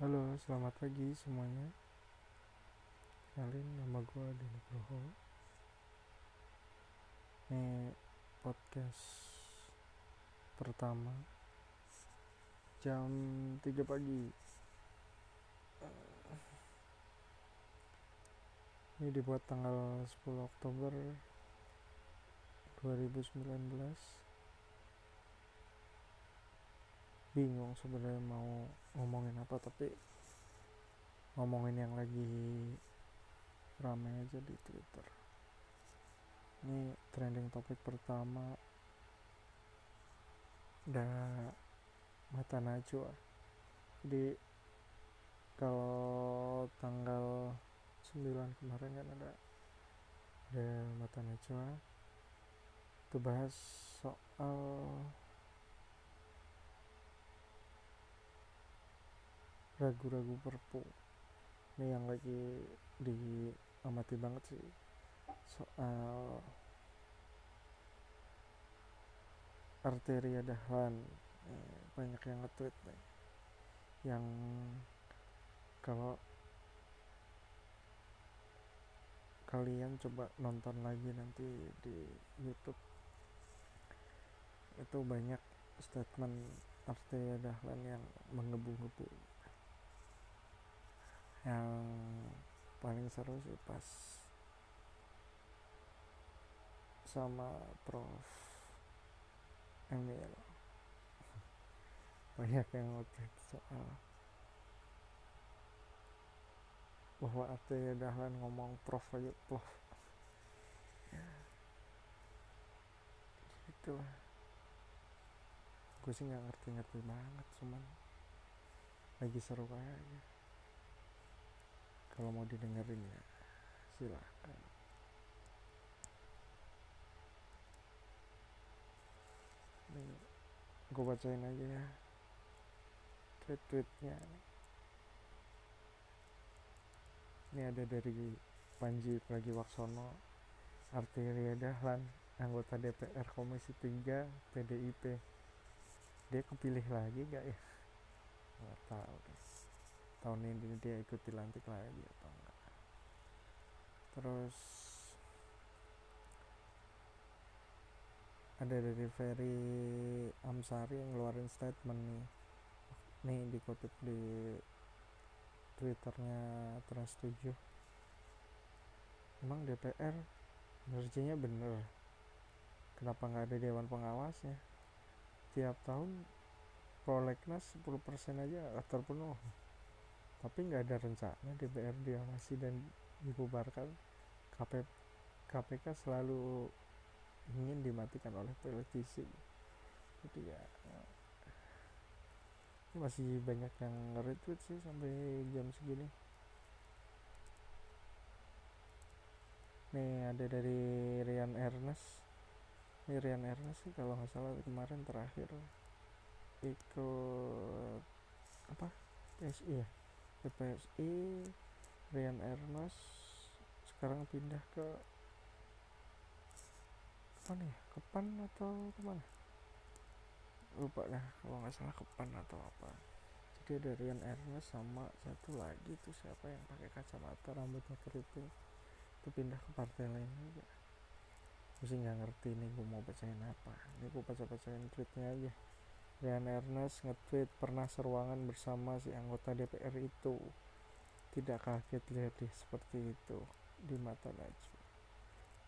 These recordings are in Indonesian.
Halo, selamat pagi semuanya. Kenalin nama gue Denny Nugroho. Ini podcast pertama jam 3 pagi. Ini dibuat tanggal 10 Oktober 2019 bingung sebenarnya mau ngomongin apa tapi ngomongin yang lagi ramai aja di Twitter. Ini trending topik pertama udah mata najwa. Jadi kalau tanggal 9 kemarin kan ada ada mata najwa itu bahas soal ragu-ragu perpu. Ini yang lagi diamati banget sih. Soal arteria dahlan. Eh, banyak yang nge-tweet nih. Yang kalau kalian coba nonton lagi nanti di YouTube itu banyak statement Arteria Dahlan yang menggebu-gebu yang paling seru sih pas sama Prof. Emil. Banyak yang ngotot soal bahwa Ate Dahlan ngomong Prof aja Prof. Gitu. Lah gue sih nggak ngerti-ngerti banget cuman lagi seru aja kalau mau didengerin ya silahkan. Ini gue bacain aja ya tweet-tweetnya. Ini ada dari Panji Pragiwaksono Arteria Dahlan anggota DPR Komisi 3 PDIP dia kepilih lagi gak ya? Nggak tahu deh tahun ini dia ikut dilantik lagi atau enggak. Terus ada dari Ferry Amsari yang ngeluarin statement nih. Nih dikutip di twitternya Trans 7 emang DPR energinya bener? Kenapa nggak ada dewan pengawasnya tiap tahun prolegnas 10% aja terpenuh tapi nggak ada rencana DPR diawasi dan dibubarkan. KP, KPK selalu ingin dimatikan oleh politisi. Jadi ya masih banyak yang retweet sih sampai jam segini. Nih ada dari Rian Ernest. Ini Rian Ernest sih kalau nggak salah kemarin terakhir ikut apa? PSI ya ke PSI Rian Ernest sekarang pindah ke apa nih ke PAN atau ke mana? Lupa dah kalau nggak salah ke PAN atau apa. Jadi ada Rian Ernest sama satu lagi tuh siapa yang pakai kacamata rambutnya keriting itu pindah ke partai lain juga. Mesti nggak ngerti nih gue mau bacain apa. Ini gue baca bacain tweetnya aja Rian Ernest nge-tweet pernah seruangan bersama si anggota DPR itu. Tidak kaget lihat deh seperti itu di mata Najwa.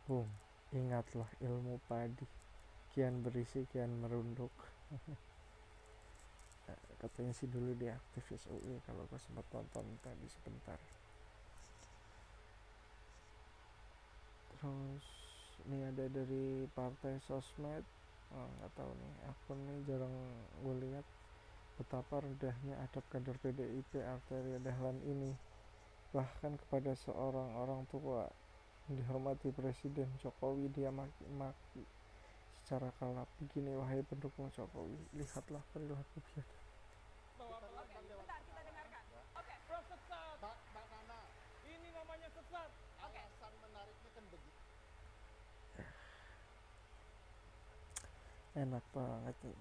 Boom, ingatlah ilmu padi. Kian berisi, kian merunduk. Katanya sih dulu dia aktivis UI kalau gue sempat tonton tadi sebentar. Terus ini ada dari partai sosmed nggak oh, tahu nih. Akun ini jarang gue lihat betapa rendahnya adab kader PDIP Arteria Dahlan ini. Bahkan kepada seorang orang tua dihormati Presiden Jokowi dia maki-maki secara kalap. Begini wahai pendukung Jokowi lihatlah perilaku biadab ini namanya sesat alasan menariknya kan begitu enak banget nih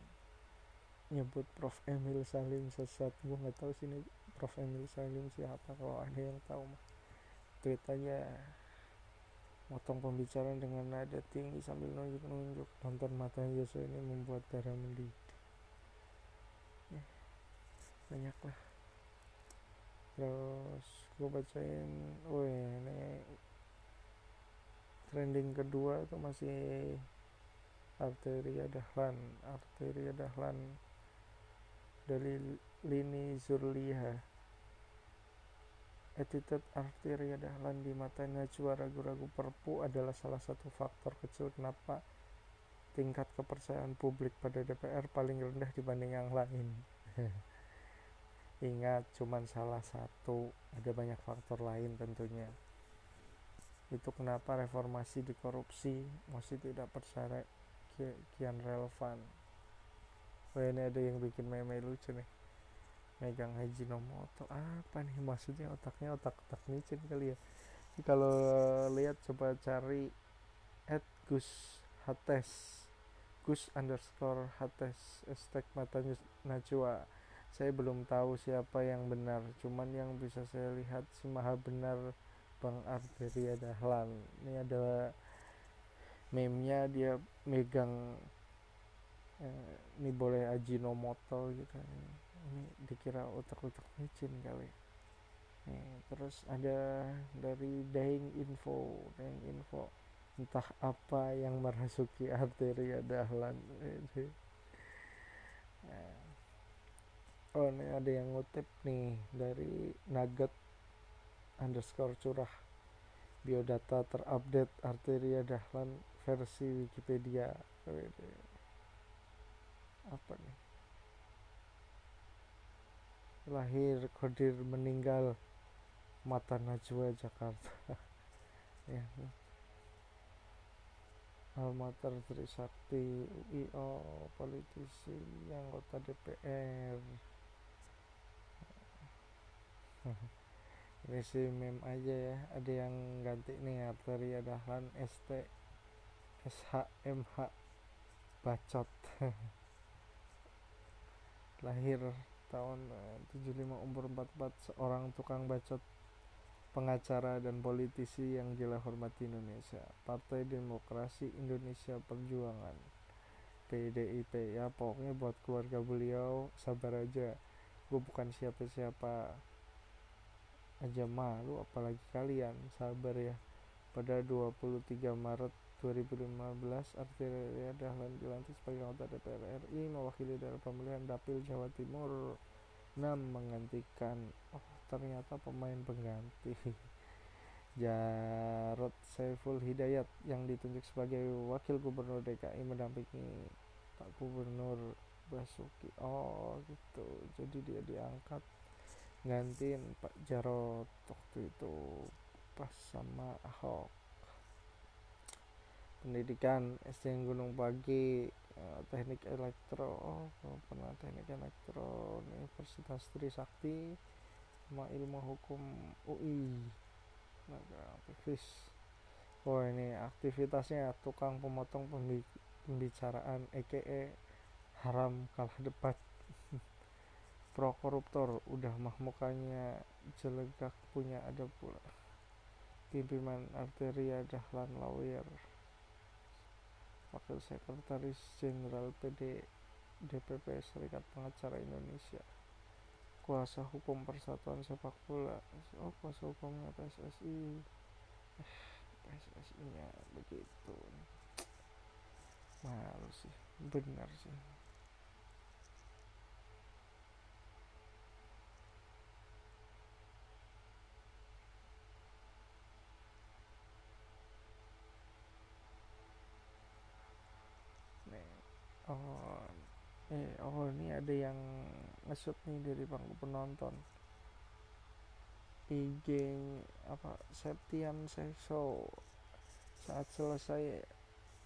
nyebut Prof. Emil Salim sesat. Gue nggak tahu sini Prof. Emil Salim siapa kalau ada yang tahu mah. Tweet aja motong pembicaraan dengan nada tinggi sambil nunjuk-nunjuk. Nonton mata Yosua ini membuat darah mendidih. Ya, banyak lah terus gue bacain oh ini trending kedua itu masih arteria dahlan arteria dahlan dari lini zurliha. Attitude arteria dahlan di mata Najwa ragu-ragu perpu adalah salah satu faktor kecil kenapa tingkat kepercayaan publik pada DPR paling rendah dibanding yang lain. Ingat cuman salah satu. Ada banyak faktor lain tentunya. Itu kenapa reformasi di korupsi masih tidak percaya kian relevan. Wah ini ada yang bikin meme lucu nih. Megang Haji Nomoto apa nih maksudnya? Otaknya otak-otak micin kali ya. Kalau lihat coba cari at Gus Hates. Gus underscore Hates. Hashtag matanya Najwa. Saya belum tahu siapa yang benar. Cuman yang bisa saya lihat si maha benar Bang Arteria Dahlan. Ini ada meme-nya dia megang eh, ini boleh Ajinomoto gitu. Ini dikira otak-otak micin kali. Nih, terus ada dari Daing Info. Daing Info entah apa yang merasuki arteria Dahlan. Nah. oh ini ada yang ngutip nih dari Nugget underscore curah. Biodata terupdate arteria dahlan versi Wikipedia. Apa nih? Lahir kodir meninggal mata Najwa Jakarta. Ya. Almater Trisakti UIO politisi anggota DPR ini sih meme aja ya. Ada yang ganti nih arteria dahlan ST SHMH bacot. Lahir tahun 75 eh, umur 44 seorang tukang bacot pengacara dan politisi yang gila hormati Indonesia. Partai Demokrasi Indonesia Perjuangan PDIP ya pokoknya buat keluarga beliau sabar aja. Gue bukan siapa-siapa aja malu apalagi kalian. Sabar ya. Pada 23 Maret 2015 Arteria Dahlan dilantik sebagai anggota DPR RI mewakili daerah pemilihan Dapil Jawa Timur. 6 menggantikan oh ternyata pemain pengganti. Jarod Saiful Hidayat yang ditunjuk sebagai wakil gubernur DKI mendampingi Pak Gubernur Basuki. Oh gitu. Jadi dia diangkat gantiin Pak Jarot waktu itu pas sama Ahok pendidikan SD Gunung Pagi eh, teknik elektro pernah teknik elektro Universitas Trisakti sama ilmu hukum UI nah, aktivis. Oh ini aktivitasnya tukang pemotong pembicaraan EKE haram kalah debat. Pro koruptor udah mah mukanya jelegak punya ada pula. Pimpinan arteria dahlan lawyer wakil sekretaris jenderal PD DPP Serikat Pengacara Indonesia. Kuasa hukum persatuan sepak bola. Oh kuasa hukumnya PSSI eh, PSSI nya begitu. Malu sih. Benar sih oh oh ini ada yang ngesut nih dari bangku penonton. IG apa Septian Seso saat selesai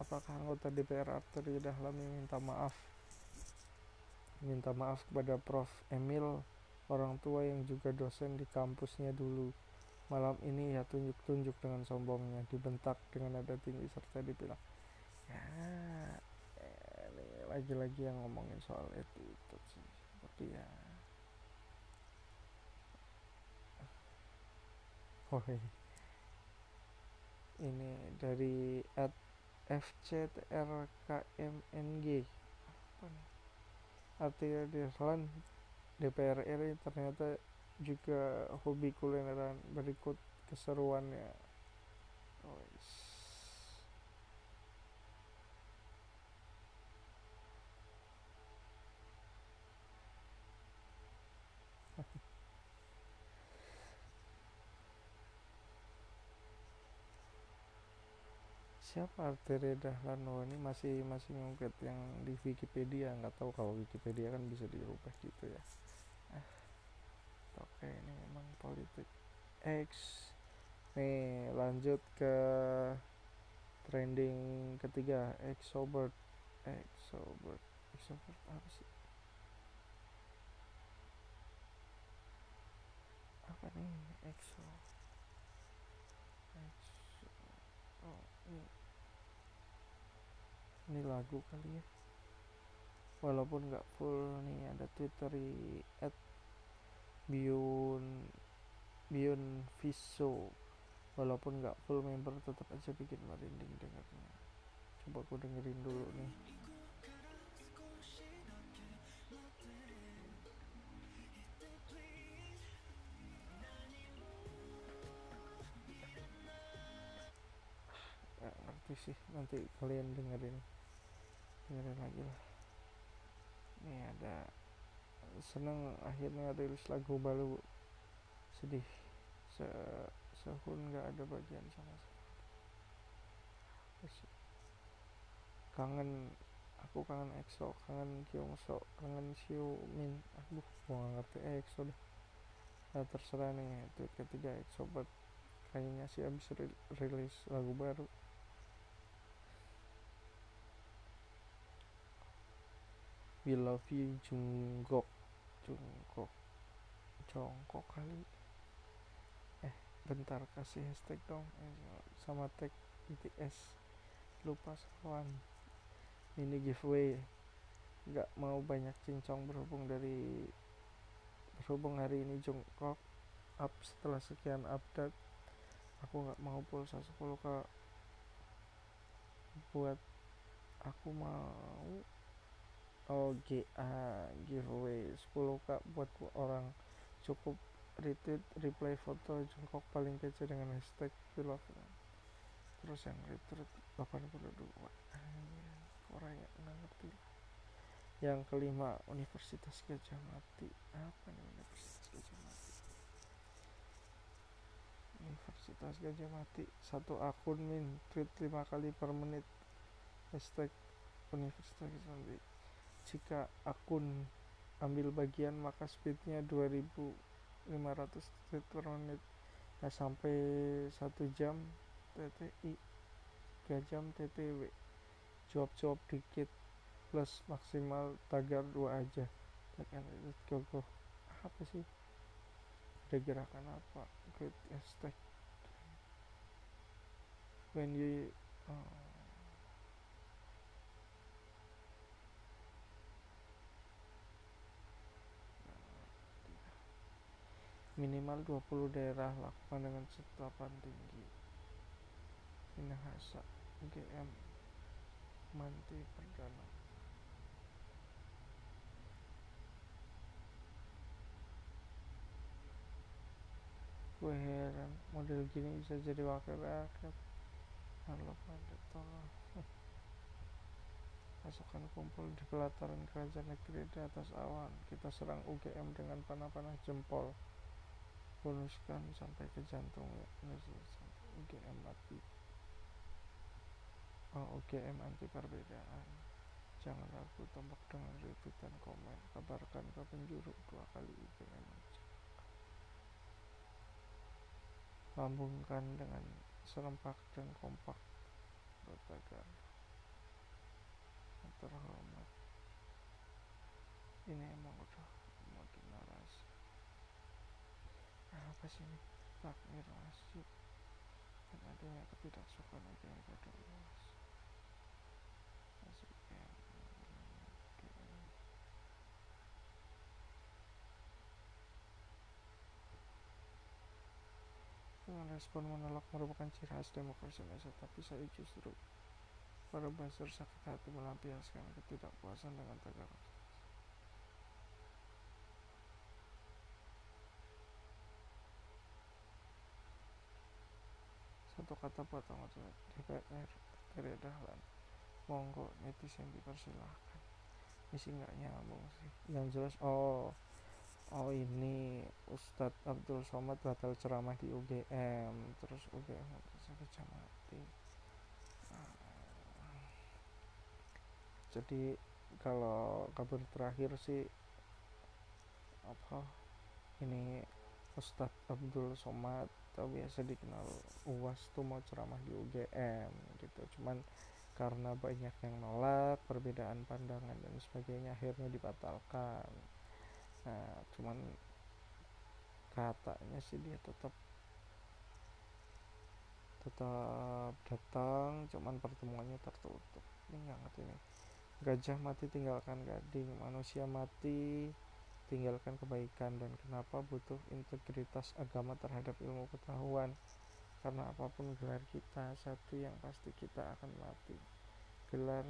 apakah anggota DPR Arteri Dahlan minta maaf? Minta maaf kepada Prof. Emil orang tua yang juga dosen di kampusnya dulu. Malam ini ya tunjuk-tunjuk dengan sombongnya dibentak dengan nada tinggi serta dibilang ya lagi-lagi yang ngomongin soal itu sih tapi ya Woi. Ini dari at FCTRKMNG. Apa nih? Artinya di DPR RI ternyata juga hobi kulineran berikut keseruannya. Oh, siapa Arteria Dahlan? Oh ini masih masih ngungkit yang di Wikipedia. Nggak tahu kalau Wikipedia kan bisa dirubah gitu ya. Ah oke ini memang politik X. Nih lanjut ke trending ketiga extrovert extrovert extrovert apa sih? Apa nih exo oh ini ini lagu kali ya. Walaupun nggak full nih ada twitter at Bion Bion Viso. Walaupun nggak full member tetap aja bikin merinding dengarnya. Coba aku dengerin dulu nih ngerti sih nanti kalian dengerin. Dengerin lagi lah. Ini ada seneng akhirnya rilis lagu baru sedih. Se sehun nggak ada bagian sama sekali. Kangen aku kangen EXO kangen Kyungso kangen Xiumin aduh gua ngerti EXO deh. Nah, terserah nih tweet ketiga EXO buat kayaknya sih abis rilis lagu baru We Love You Jungkook. Jungkook. Jongkok kali. Eh bentar kasih hashtag dong. Eh, sama tag BTS. Lupa soalan ini giveaway. Nggak mau banyak cincong berhubung dari berhubung hari ini Jungkook up setelah sekian update. Aku nggak mau pulsa 10 ke buat aku mau oh GA giveaway 10k buat orang. Cukup retweet reply foto jongkok paling kece dengan hashtag pilot terus yang retweet 82 Korea nggak ngerti. Yang kelima Universitas Gajah Mati. Apa nih Universitas Gajah Mati? Universitas Gajah Mati satu akun min tweet lima kali per menit. Hashtag Universitas Gajah Mati jika akun ambil bagian maka speednya 2500 tweet per menit. Nah sampai satu jam TTI 3 jam TTW jawab-jawab dikit plus maksimal tagar dua aja. Tekan itu go apa sih? Ada gerakan apa? Great hashtag when you oh. Minimal 20 daerah lakukan dengan setapan tinggi. Minahasa GM Manti Perdana. Gue heran model gini bisa jadi wakil rakyat. Halo pada tolong pasukan kumpul di pelataran kerajaan negeri di atas awan. Kita serang UGM dengan panah-panah jempol bonuskan sampai ke jantung ya. UGM mati oh, UGM anti perbedaan. Jangan ragu tombak dengan retweet dan komen. Kabarkan ke penjuru dua kali UGM aja. Lambungkan dengan serempak dan kompak bertagar terhormat. Ini emang udah apa sih ini takmir masjid dan adanya ketidaksukaan yang pada yang dengan merespon menolak merupakan ciri khas demokrasi Indonesia, tapi saya justru pada buzzer sakit hati melampiaskan ketidakpuasan dengan tegak satu kata anggota DPR dari Dahlan monggo netizen dipersilahkan. Misi nggak nyambung sih. Yang jelas oh oh ini Ustadz Abdul Somad batal ceramah di UGM terus UGM sakit mati jadi kalau kabar terakhir sih apa ini Ustadz Abdul Somad atau biasa dikenal UAS tuh mau ceramah di UGM gitu. Cuman karena banyak yang nolak perbedaan pandangan dan sebagainya akhirnya dibatalkan. Nah cuman katanya sih dia tetap tetap datang cuman pertemuannya tertutup. Ini nggak ngerti nih. Gajah mati tinggalkan gading manusia mati tinggalkan kebaikan dan kenapa butuh integritas agama terhadap ilmu pengetahuan? Karena apa pun gelar kita satu yang pasti kita akan mati. Gelar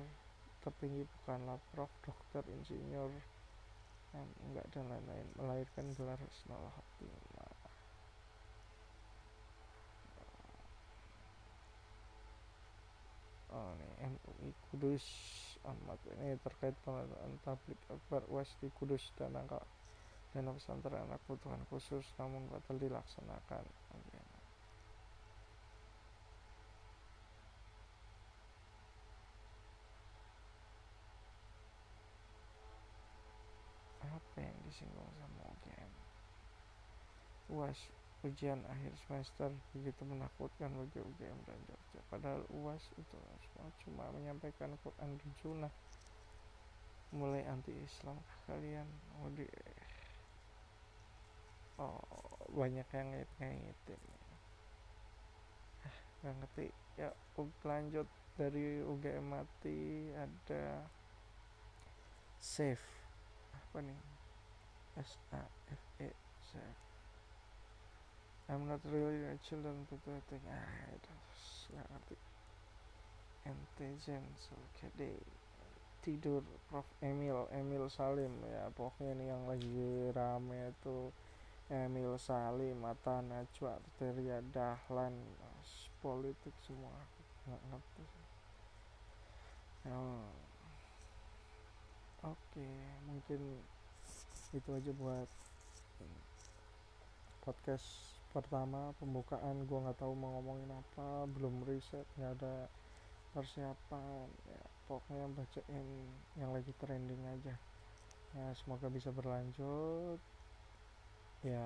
tertinggi bukanlah prof dokter insinyur enggak dan lain-lain. Melahirkan gelar husnul khotimah oh nih MUI Kudus Ahmad ini terkait pengadaan tablik akbar UAS di Kudus dan angka dana pesantren anak kebutuhan khusus namun batal dilaksanakan. Okay. apa yang disinggung sama UGM UAS ujian akhir semester begitu menakutkan bagi UGM dan Jogja. Padahal UAS itu semua cuma menyampaikan Quran dan Sunnah. Mulai anti Islam kalian oh, di, oh banyak yang ngait-ngaitin. Ah gak ngerti. Ya lanjut. Dari UGM mati ada safe apa nih? S A F E safe I'm not really a children but I think ah itu nggak ngerti intelligence deh. Tidur Prof. Emil Emil Salim ya pokoknya ini yang lagi rame itu. Emil Salim Mata Najwa Arteria Dahlan politik semua nggak ngerti. Oke mungkin itu aja buat podcast pertama pembukaan gue nggak tahu mau ngomongin apa belum riset nggak ada persiapan ya pokoknya bacain yang lagi trending aja. Ya semoga bisa berlanjut. Ya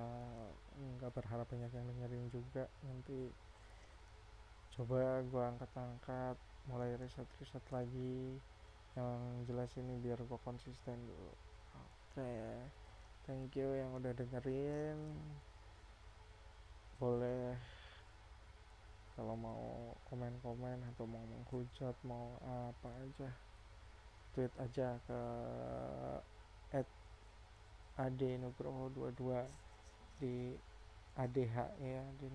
nggak berharap banyak yang dengerin juga nanti coba gue angkat-angkat mulai riset-riset lagi yang jelas ini biar gue konsisten dulu. Oke okay. thank you yang udah dengerin boleh. Kalau mau komen-komen atau mau menghujat mau apa aja tweet aja ke at ad nugroho 22 di ADH ya di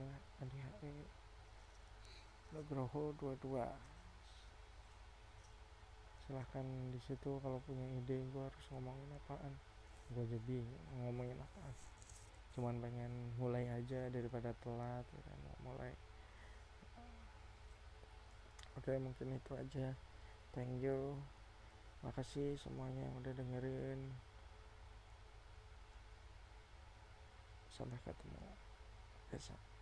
ADH nugroho 22 silahkan di situ kalau punya ide gue harus ngomongin apaan. Gue jadi ngomongin apaan cuman pengen mulai aja daripada telat ya kan mulai. Oke mungkin itu aja. Thank you. Makasih semuanya yang udah dengerin. Sampai ketemu besok